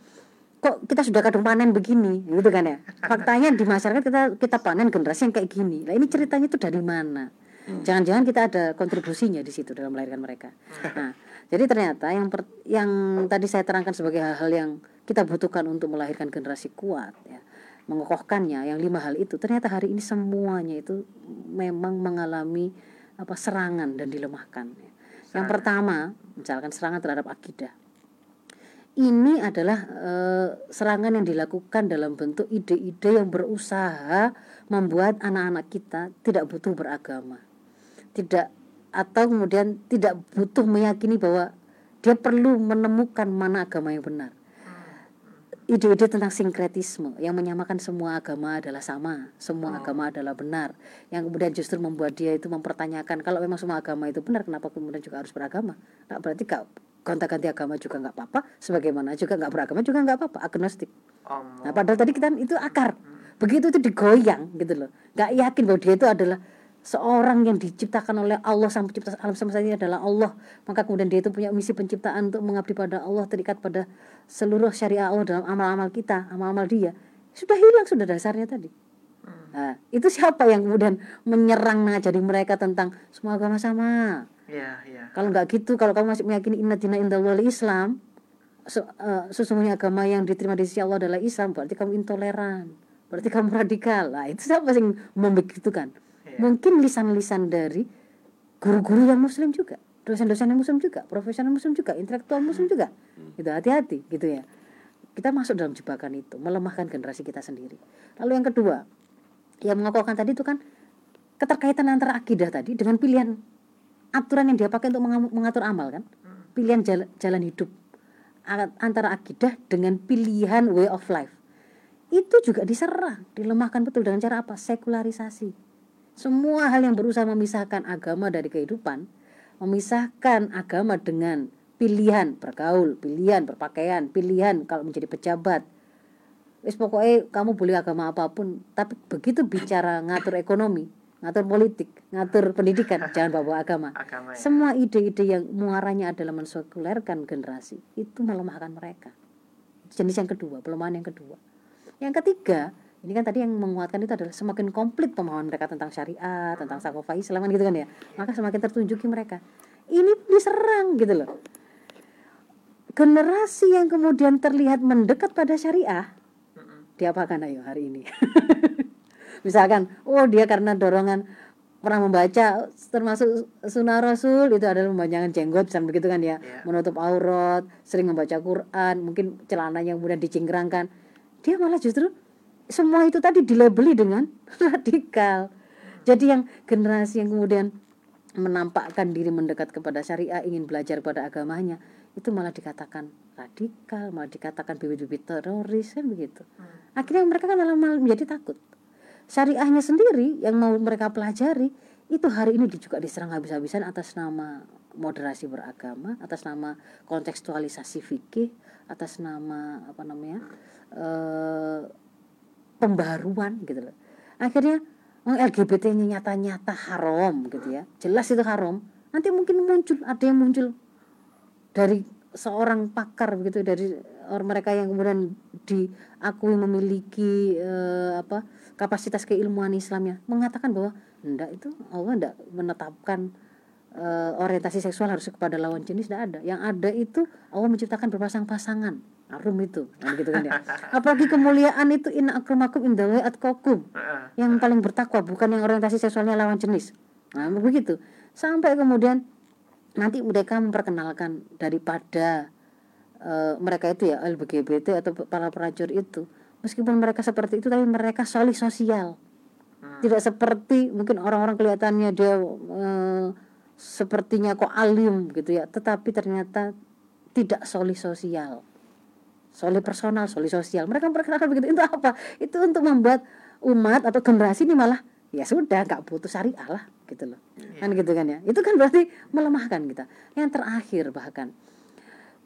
kok kita sudah kadung panen begini, gitu kan ya? Faktanya di masyarakat kita kita panen generasi yang kayak gini. Nah ini ceritanya itu dari mana? Jangan-jangan kita ada kontribusinya di situ dalam melahirkan mereka. Nah, jadi ternyata yang per- yang tadi saya terangkan sebagai hal-hal yang kita butuhkan untuk melahirkan generasi kuat, ya, mengokohkannya, yang lima hal itu ternyata hari ini semuanya itu memang mengalami apa serangan dan dilemahkan. ya. Yang pertama, misalkan serangan terhadap akidah. Ini adalah eh, serangan yang dilakukan dalam bentuk ide-ide yang berusaha membuat anak-anak kita tidak butuh beragama. Tidak atau kemudian tidak butuh meyakini bahwa dia perlu menemukan mana agama yang benar. Ide-ide tentang sinkretisme yang menyamakan semua agama adalah sama, semua agama adalah benar. Yang kemudian justru membuat dia itu mempertanyakan kalau memang semua agama itu benar, kenapa kemudian juga harus beragama? Nah, berarti gak gonta-ganti agama juga nggak apa-apa, sebagaimana juga nggak beragama juga nggak apa-apa, agnostik. Nah, padahal tadi kita itu akar. Begitu itu digoyang gitu loh. Nggak yakin bahwa dia itu adalah seorang yang diciptakan oleh Allah sang pencipta alam semesta ini adalah Allah. Maka kemudian dia itu punya misi penciptaan untuk mengabdi pada Allah, terikat pada seluruh syariah Allah dalam amal-amal kita, amal-amal dia. Sudah hilang sudah dasarnya tadi. Nah, itu siapa yang kemudian menyerang mengajari mereka tentang semua agama sama? Iya, iya. Kalau nggak gitu, kalau kamu masih meyakini inna dina indallah Islam, se- eh, sesungguhnya agama yang diterima di sisi Allah adalah Islam, berarti kamu intoleran, berarti kamu radikal. Lah itu siapa yang membegitukan? Iya. Mungkin lisan-lisan dari guru-guru yang Muslim juga, dosen-dosen yang Muslim juga, profesional Muslim juga, intelektual Muslim juga. Gitu hati-hati, gitu ya. Kita masuk dalam jebakan itu, melemahkan generasi kita sendiri. Lalu yang kedua, yang mengokohkan tadi itu kan keterkaitan antara akidah tadi dengan pilihan aturan yang dia pakai untuk mengatur amal kan? Pilihan jalan, jalan hidup. Antara akidah dengan pilihan way of life. Itu juga diserang dilemahkan betul dengan cara apa? Sekularisasi. Semua hal yang berusaha memisahkan agama dari kehidupan memisahkan agama dengan pilihan bergaul pilihan berpakaian pilihan kalau menjadi pejabat. Wis pokoknya kamu boleh agama apa pun tapi begitu bicara ngatur ekonomi ngatur politik ngatur pendidikan jangan bawa agama. Agama ya. semua ide-ide yang muaranya adalah mensekulerkan generasi itu melemahkan mereka. Jenis yang kedua pelemahan yang kedua. Yang ketiga ini kan tadi yang menguatkan itu adalah semakin komplit pemahaman mereka tentang syariat tentang sakofa Islam kan gitu kan ya. Maka semakin tertunjuki mereka. Ini diserang gitu loh. Generasi yang kemudian terlihat mendekat pada syariah diapakan ayo hari ini misalkan oh dia karena dorongan pernah membaca termasuk sunnah rasul itu adalah membanyakan jenggot misalnya begitu kan ya. Iya. menutup aurat sering membaca Quran mungkin celananya kemudian dicingkrangkan. Dia malah justru semua itu tadi dilabeli dengan radikal. Jadi yang generasi yang kemudian menampakkan diri mendekat kepada syariah ingin belajar pada agamanya itu malah dikatakan radikal malah dikatakan bibit-bibit teroris kan begitu. Akhirnya mereka kan malah malah menjadi takut syariahnya sendiri yang mau mereka pelajari itu hari ini juga diserang habis-habisan atas nama moderasi beragama atas nama kontekstualisasi fikih atas nama apa namanya eh pembaruan gitu loh. Akhirnya oh, LGBT-nya nyata-nyata haram gitu ya. Jelas itu haram. Nanti mungkin muncul ada yang muncul dari seorang pakar begitu dari orang mereka yang kemudian diakui memiliki eh, apa kapasitas keilmuan Islamnya mengatakan bahwa enggak itu Allah enggak menetapkan eh, orientasi seksual harus kepada lawan jenis tidak ada. Yang ada itu Allah menciptakan berpasang-pasangan. Harum itu. Kan gitu kan ya. Apalagi kemuliaan itu inna akramakum indallahi atqakum. Yang paling bertakwa bukan yang orientasi seksualnya lawan jenis. Nah begitu. Sampai kemudian nanti mereka memperkenalkan daripada uh, mereka itu ya LGBT atau para prajurit itu. Meskipun mereka seperti itu tapi mereka solid sosial. Hmm. tidak seperti mungkin orang-orang kelihatannya dia uh, sepertinya kok alim gitu ya. Tetapi ternyata tidak solid sosial. Solid personal solid sosial. Mereka memperkenalkan begitu. Itu apa? Itu untuk membuat umat atau generasi ini malah ya sudah nggak butuh syariah lah gitu loh. Yeah. kan gitu kan ya? Itu kan berarti melemahkan kita. Yang terakhir bahkan.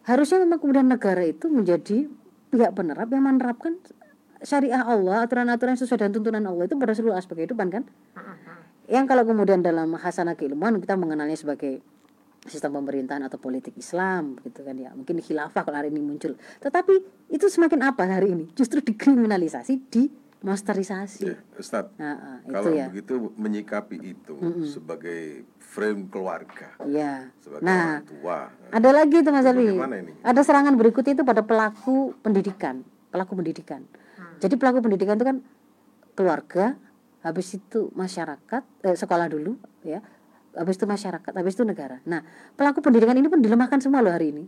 Harusnya memang kemudian negara itu menjadi pihak penerap yang menerapkan syariah Allah aturan-aturan sesuai dengan tuntunan Allah itu pada seluruh aspek kehidupan kan? Yang kalau kemudian dalam hasanah keilmuan kita mengenalnya sebagai sistem pemerintahan atau politik Islam gitu kan ya. Mungkin khilafah kalau hari ini muncul. Tetapi itu semakin apa hari ini? Justru dikriminalisasi di masterisasi. Ya, Ustaz, nah, kalau ya. begitu menyikapi itu mm -mm. sebagai frame keluarga, ya. sebagai nah, orang tua. Ada lagi itu Mas Ali. Ada serangan berikutnya itu pada pelaku pendidikan, pelaku pendidikan. Hmm. Jadi pelaku pendidikan itu kan keluarga, habis itu masyarakat, eh, sekolah dulu, ya, habis itu masyarakat, habis itu negara. Nah, pelaku pendidikan ini pun dilemahkan semua loh hari ini.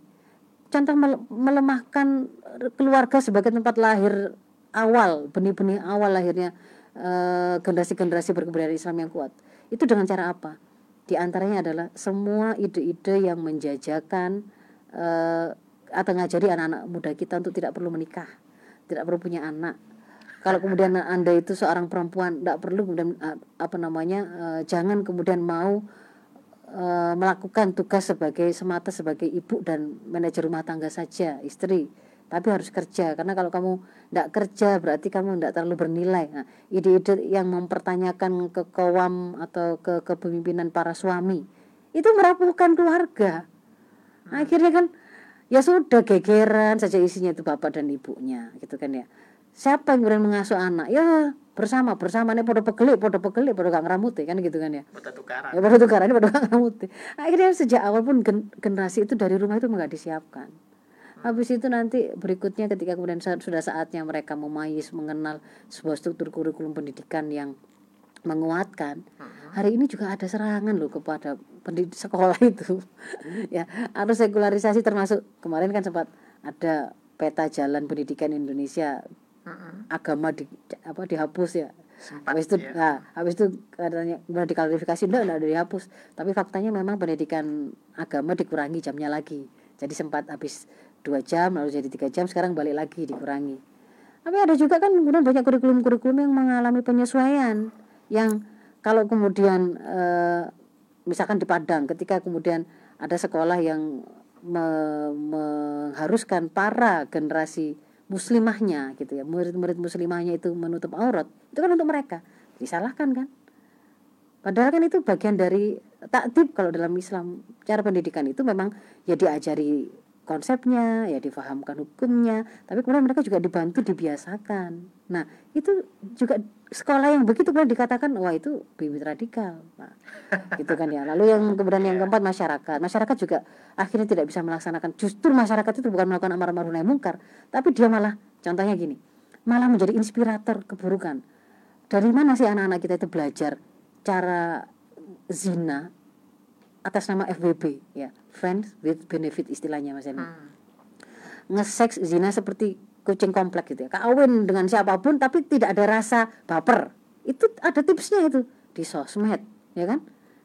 Contoh melemahkan keluarga sebagai tempat lahir awal benih-benih awal lahirnya eh, generasi-generasi berkebudayaan Islam yang kuat. Itu dengan cara apa? Di antaranya adalah semua ide-ide yang menjajakan uh, atau ngajari anak-anak muda kita untuk tidak perlu menikah tidak perlu punya anak. Kalau kemudian anda itu seorang perempuan tidak perlu kemudian uh, apa namanya uh, jangan kemudian mau uh, melakukan tugas sebagai semata sebagai ibu dan manajer rumah tangga saja istri tapi harus kerja karena kalau kamu tidak kerja berarti kamu tidak terlalu bernilai. Nah, ide-ide yang mempertanyakan kekawam atau ke kepemimpinan para suami itu merapuhkan keluarga. Hmm. akhirnya kan ya sudah gegeran saja isinya itu bapak dan ibunya gitu kan ya. Siapa yang kemudian mengasuh anak? Ya bersama bersama. Nih pada pegelik pada pegelik pada gak ngeramuti kan gitu kan ya. Pada tukaran. Ya pada tukaran ini pada gak ngeramuti akhirnya sejak awal pun generasi itu dari rumah itu nggak disiapkan Habis itu nanti berikutnya ketika kemudian sudah saatnya mereka memayis mengenal sebuah struktur kurikulum pendidikan yang menguatkan. Hari ini juga ada serangan loh kepada pendidik sekolah itu. ya, harus sekularisasi termasuk kemarin kan sempat ada peta jalan pendidikan Indonesia agama di apa dihapus ya. Sempat, habis itu ya. nah, habis itu katanya kemudian diklarifikasi enggak enggak dihapus, tapi faktanya memang pendidikan agama dikurangi jamnya lagi. Jadi sempat habis dua jam lalu jadi tiga jam sekarang balik lagi dikurangi. Tapi ada juga kan kemudian banyak kurikulum-kurikulum yang mengalami penyesuaian yang kalau kemudian e, misalkan di Padang ketika kemudian ada sekolah yang me, mengharuskan para generasi muslimahnya gitu ya murid-murid muslimahnya itu menutup aurat itu kan untuk mereka disalahkan kan? Padahal kan itu bagian dari taktib kalau dalam Islam. Cara pendidikan itu memang ya diajari konsepnya, ya difahamkan hukumnya, tapi kemudian mereka juga dibantu dibiasakan. Nah, itu juga sekolah yang begitu kemudian dikatakan wah itu bibit radikal. Nah, gitu kan ya. Lalu yang kemudian yang keempat masyarakat. Masyarakat juga akhirnya tidak bisa melaksanakan justru masyarakat itu bukan melakukan amar ma'ruf nahi mungkar, tapi dia malah contohnya gini, malah menjadi inspirator keburukan. Dari mana sih anak-anak kita itu belajar cara zina atas nama FBB ya. Friends with benefit istilahnya mas ini hmm. ngeseks zina seperti kucing komplek gitu ya. Kawin dengan siapa pun tapi tidak ada rasa baper. Itu ada tipsnya itu. Di sosmed ya kan?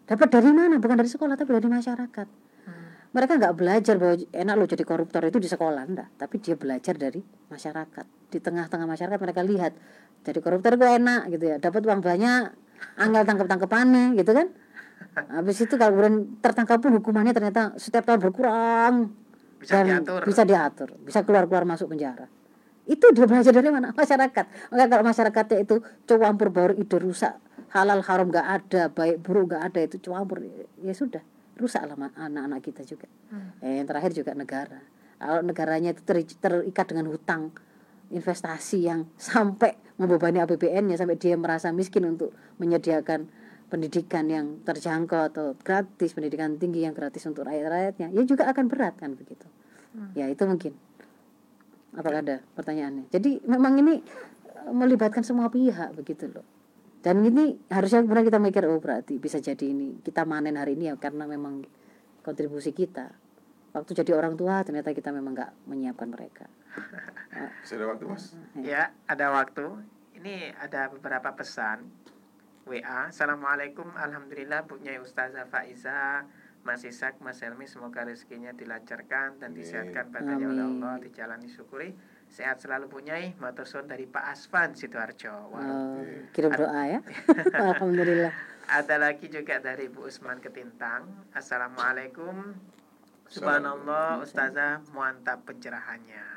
Dapat dari mana? Bukan dari sekolah tapi dari masyarakat. Hmm. mereka nggak belajar bahwa enak lo jadi koruptor itu di sekolah enggak tapi dia belajar dari masyarakat. Di tengah-tengah masyarakat mereka lihat jadi koruptor itu enak gitu ya. Dapat uang banyak anggal tangkap tangkapannya gitu kan Habis itu kalau kemudian tertangkap pun hukumannya ternyata setiap tahun berkurang bisa dan diatur. bisa diatur, bisa keluar-keluar masuk penjara. Itu dia belajar dari mana? Masyarakat. Maka kalau masyarakatnya itu campur baur ide rusak, halal haram nggak ada, baik buruk nggak ada itu campur ya sudah rusaklah ma- anak-anak kita juga. Eh, yang terakhir juga negara. Kalau negaranya itu teri- terikat dengan hutang, investasi yang sampai membebani APBN-nya sampai dia merasa miskin untuk menyediakan pendidikan yang terjangkau atau gratis, pendidikan tinggi yang gratis untuk rakyat-rakyatnya, ya juga akan berat kan begitu. Ya itu mungkin. Apakah ada pertanyaannya? Jadi memang ini eh, melibatkan semua pihak begitu loh. Dan ini harusnya kemudian kita mikir oh berarti bisa jadi ini kita manen hari ini ya karena memang kontribusi kita. Waktu jadi orang tua ternyata kita memang nggak menyiapkan mereka. Ada waktu mas? Ya, ada waktu. Ini ada beberapa pesan WA. Assalamualaikum, alhamdulillah Bu Nyai Ustazah Faiza, Mas Isak, Mas Helmi, semoga rezekinya dilancarkan dan Amin. disehatkan badannya oleh. Allah, dijalani syukuri. Sehat selalu Bu Nyai, matur suwun dari Pak Asvan Sidoarjo. Wah. Eh, kirim doa ya. Alhamdulillah. Ada lagi juga dari Bu Usman Ketintang. Assalamualaikum. Subhanallah, Ustazah, mantap pencerahannya.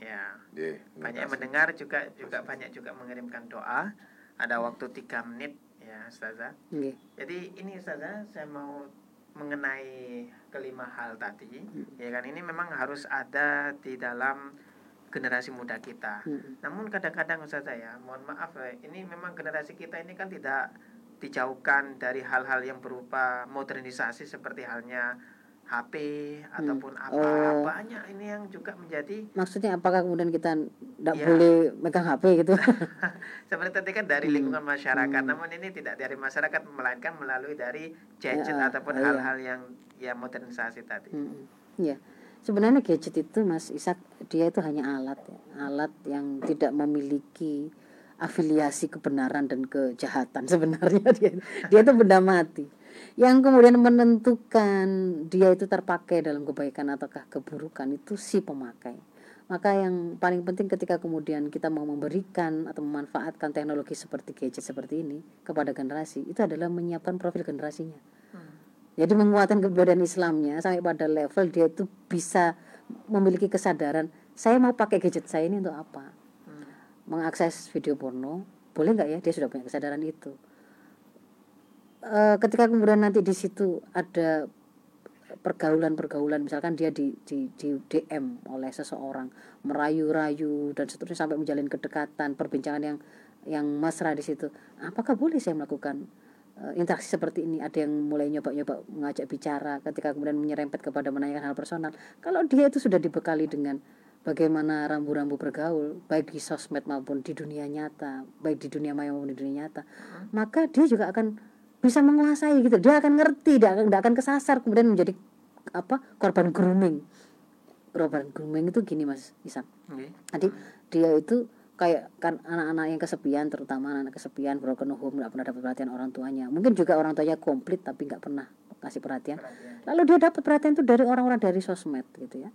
Ya, Ye, terima banyak mendengar juga juga banyak juga mengirimkan doa ada waktu tiga menit ya Ustazah. Nggih. jadi ini Ustazah saya mau mengenai kelima hal tadi ya kan? Ini memang harus ada di dalam generasi muda kita. Namun kadang-kadang Ustazah ya mohon maaf ya ini memang generasi kita ini kan tidak dijauhkan dari hal-hal yang berupa modernisasi seperti halnya HP ataupun apa Oh. banyak ini yang juga menjadi Maksudnya apakah kemudian kita tidak Ya. boleh megang HP gitu? Seperti tadi kan dari Hmm. lingkungan masyarakat, Hmm. namun ini tidak dari masyarakat melainkan melalui dari gadget Ya, ataupun iya. hal-hal yang ya modernisasi tadi. Mm, Ya, sebenarnya gadget itu Mas Isak dia itu hanya alat, ya. alat yang tidak memiliki afiliasi kebenaran dan kejahatan sebenarnya dia. Dia itu benda mati yang kemudian menentukan dia itu terpakai dalam kebaikan ataukah keburukan itu si pemakai. Maka yang paling penting ketika kemudian kita mau memberikan atau memanfaatkan teknologi seperti gadget seperti ini kepada generasi itu adalah menyiapkan profil generasinya. Jadi menguatkan keberadaan Islamnya sampai pada level dia itu bisa memiliki kesadaran saya mau pakai gadget saya ini untuk apa? Mengakses video porno boleh nggak ya? Dia sudah punya kesadaran itu. Eh, ketika kemudian nanti di situ ada pergaulan-pergaulan misalkan dia di, di, di DM oleh seseorang merayu-rayu dan seterusnya sampai menjalin kedekatan perbincangan yang yang mesra di situ apakah boleh saya melakukan eh, interaksi seperti ini? Ada yang mulai nyoba-nyoba mengajak bicara ketika kemudian menyerempet kepada menanyakan hal personal. Kalau dia itu sudah dibekali dengan bagaimana rambu-rambu bergaul baik di sosmed maupun di dunia nyata baik di dunia maya maupun di dunia nyata maka dia juga akan bisa menguasai gitu. Dia akan ngerti dia akan, dia akan kesasar kemudian menjadi apa korban grooming. Korban grooming itu gini mas Isan jadi dia itu kayak kan anak-anak yang kesepian terutama anak kesepian broken home nggak pernah dapat perhatian orang tuanya. Mungkin juga orang tuanya komplit tapi nggak pernah kasih perhatian. Lalu dia dapat perhatian itu dari orang-orang dari sosmed gitu ya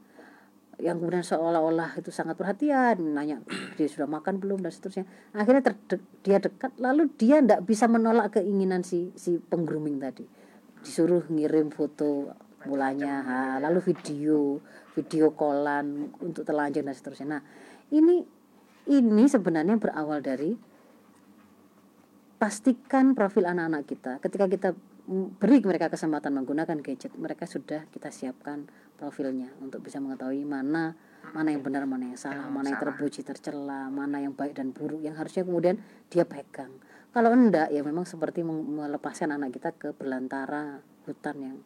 yang kemudian seolah-olah itu sangat perhatian nanya dia sudah makan belum? dan seterusnya. Akhirnya dia dekat lalu dia tidak bisa menolak keinginan si si penggrooming tadi. Disuruh ngirim foto mulanya ha, lalu video video callan untuk telanjang dan seterusnya. Nah ini ini sebenarnya berawal dari pastikan profil anak-anak kita ketika kita beri mereka kesempatan menggunakan gadget. Mereka sudah kita siapkan profilnya untuk bisa mengetahui mana mana yang benar mana yang salah Yang mana yang terpuji tercela mana yang baik dan buruk yang harusnya kemudian dia pegang. Kalau enggak ya memang seperti melepaskan anak kita ke belantara hutan yang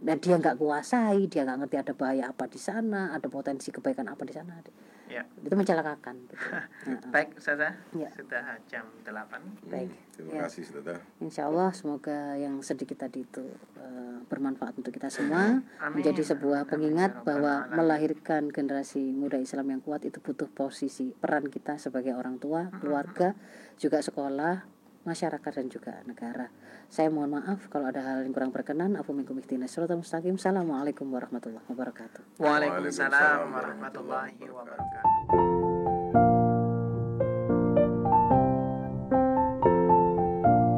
dan dia nggak kuasai dia nggak ngerti ada bahaya apa di sana ada potensi kebaikan apa di sana Ya. itu mencelakakan gitu. Baik, Ustazah. Ya. Sudah jam 8. baik Terima Ya. kasih saudara. Insya Allah semoga yang sedikit tadi itu eh, bermanfaat untuk kita semua Amin. menjadi sebuah Amin. pengingat Rabbal bahwa Alamin. melahirkan generasi muda Islam yang kuat itu butuh posisi peran kita sebagai orang tua, keluarga, juga sekolah, masyarakat dan juga negara. Saya mohon maaf kalau ada hal yang kurang berkenan. Aku minkum ihtinas siratal mustaqim. Assalamualaikum warahmatullahi wabarakatuh. Waalaikumsalam warahmatullahi wabarakatuh.